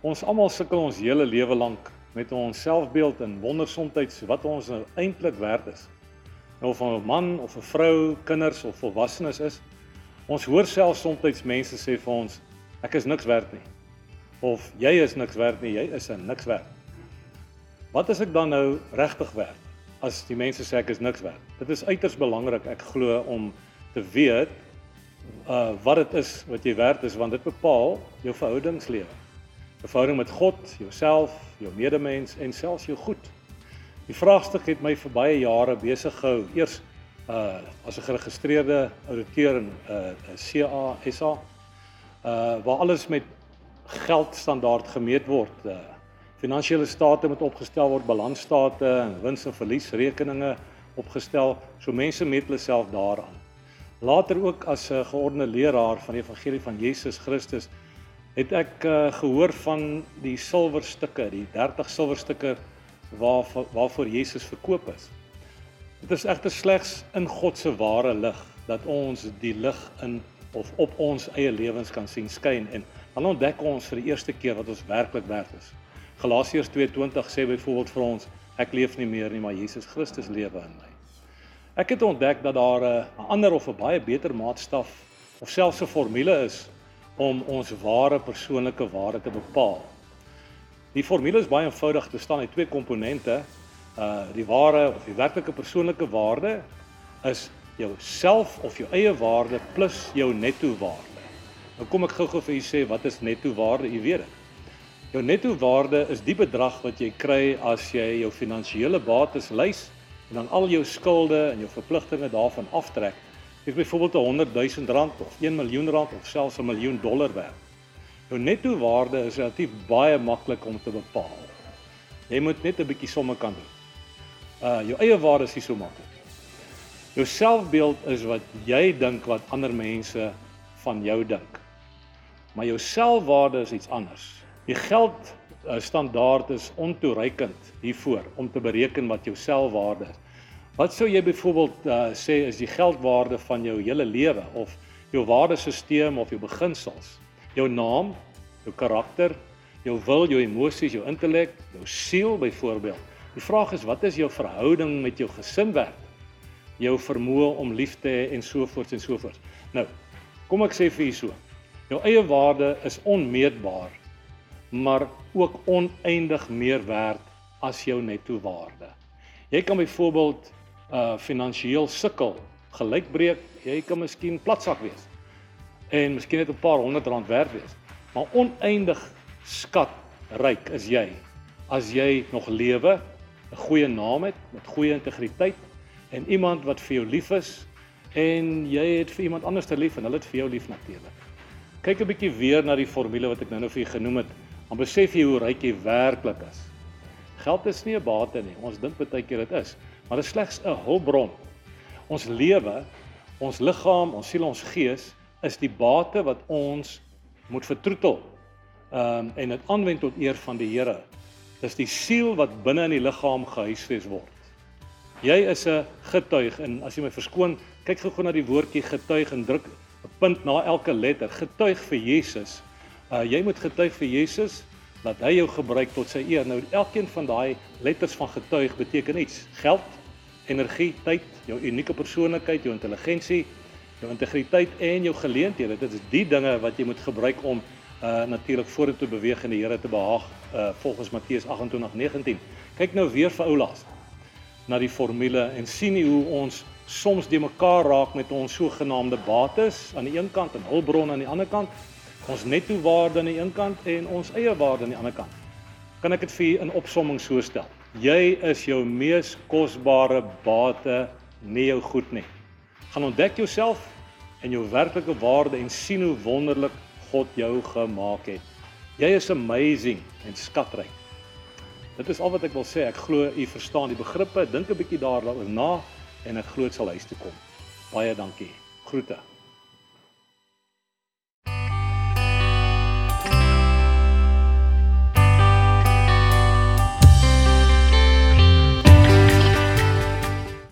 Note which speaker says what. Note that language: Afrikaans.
Speaker 1: Ons almal sukkel ons hele lewe lank met ons selfbeeld en wonder soms wat ons nou eintlik werd is. Nou of 'n man of 'n vrou, kinders of volwassenes is. Ons hoor self soms mense sê vir ons ek is niks werd nie. Of jy is niks werd nie, jy is 'n niks werd. Wat is ek dan nou regtig werd? As die mense sê ek is niks werd. Dit is uiters belangrik ek glo om te weet uh wat dit is wat jy werd is want dit bepaal jou verhoudingslewe. 'n verhouding met God, jouself, jou medemens en selfs jou goed. Die vraagstuk het my vir baie jare besig gehou. Eers uh as 'n geregistreerde ouditeur in uh CA SA uh waar alles met geldstandaard gemeet word. Uh finansiële state moet opgestel word, balansstate en wins en verliesrekeninge opgestel. So mense meet hulle self daaraan. Later ook as 'n geordende leraar van die evangelie van Jesus Christus het ek uh, gehoor van die silwerstukke, die 30 silwerstukke waar waarvoor Jesus verkoop is. Dit is egter slegs in God se ware lig dat ons die lig in of op ons eie lewens kan sien skyn en dan ontdek ons vir die eerste keer wat ons werklik werd is. Galasiërs 2:20 sê byvoorbeeld vir ons ek leef nie meer nie maar Jesus Christus lewe in my. Ek het ontdek dat daar 'n ander of 'n baie beter maatstaf of selfs 'n formule is om ons ware persoonlike waarde te bepaal. Die formule is baie eenvoudig, bestaan uit twee komponente. Uh die ware of die werklike persoonlike waarde is jou self of jou eie waarde plus jou netto waarde. Nou kom ek gou-gou vir u sê wat is netto waarde? U weet dit. Jou netto waarde is die bedrag wat jy kry as jy jou finansiële bates lys en dan al jou skulde en jou verpligtinge daarvan aftrek is byvoorbeeld 'n 100 000 rand of 1 miljoen rand of selfs 'n miljoen dollar werd. Jou netto waarde is relatief baie maklik om te bepaal. Jy moet net 'n bietjie somme kan doen. Uh jou eie waarde is nie so maklik. Jou selfbeeld is wat jy dink wat ander mense van jou dink. Maar jou selfwaarde is iets anders. Die geld uh, standaard is ontoereikend hiervoor om te bereken wat jou selfwaarde is. Wat sou jy byvoorbeeld uh, sê is die geldwaarde van jou hele lewe of jou waardesisteem of jou beginsels? Jou naam, jou karakter, jou wil, jou emosies, jou intellek, jou siel byvoorbeeld. Die vraag is wat is jou verhouding met jou gesin werd? Jou vermoë om lief te hê en so voort en so voort. Nou, kom ek sê vir u so. Jou eie waarde is onmeetbaar, maar ook oneindig meer werd as jou netto waarde. Jy kan byvoorbeeld uh finansiëel sukkel, gelykbreek, jy kan miskien platsak wees. En miskien net 'n paar honderd rand werd wees. Maar oneindig skat ryk is jy as jy nog lewe, 'n goeie naam het met goeie integriteit en iemand wat vir jou lief is en jy het vir iemand anders te lief en hulle het vir jou lief natuurlik. Kyk 'n bietjie weer na die formule wat ek nou-nou vir julle genoem het. Dan besef jy hoe ryk jy werklik is. Geld is nie 'n bate nie. Ons dink baie keer dit is maar dit is slegs 'n hulpbron. Ons lewe, ons liggaam, ons siel, ons gees is die bate wat ons moet vertroetel. Ehm um, en dit aanwend tot eer van die Here. Dis die siel wat binne in die liggaam gehuisves word. Jy is 'n getuig en as jy my verskoon, kyk gou-gou na die woordjie getuig en druk 'n punt na elke letter. Getuig vir Jesus. Uh jy moet getuig vir Jesus dat hy jou gebruik tot sy eer. Nou elkeen van daai letters van getuig beteken iets. Geld, energie, tyd, jou unieke persoonlikheid, jou intelligensie, jou integriteit en jou geleenthede. Dit is die dinge wat jy moet gebruik om uh natuurlik vorentoe beweeg en die Here te behaag uh volgens Matteus 28:19. Kyk nou weer vir oulaas na die formule en sien hoe ons soms de mekaar raak met ons sogenaamde bates aan die een kant en hulpbronne aan die ander kant. Ons netto waarde aan die een kant en ons eie waarde aan die ander kant. Kan ek dit vir u in opsomming so stel? Jy is jou mees kosbare bate, nie jou goed nie. Gaan ontdek jouself en jou werklike waarde en sien hoe wonderlik God jou gemaak het. Jy is amazing en skatryk. Dit is al wat ek wil sê. Ek glo u verstaan die begrippe. Dink 'n bietjie daaroor na en ek glo dit sal huis toe kom. Baie dankie. Groete.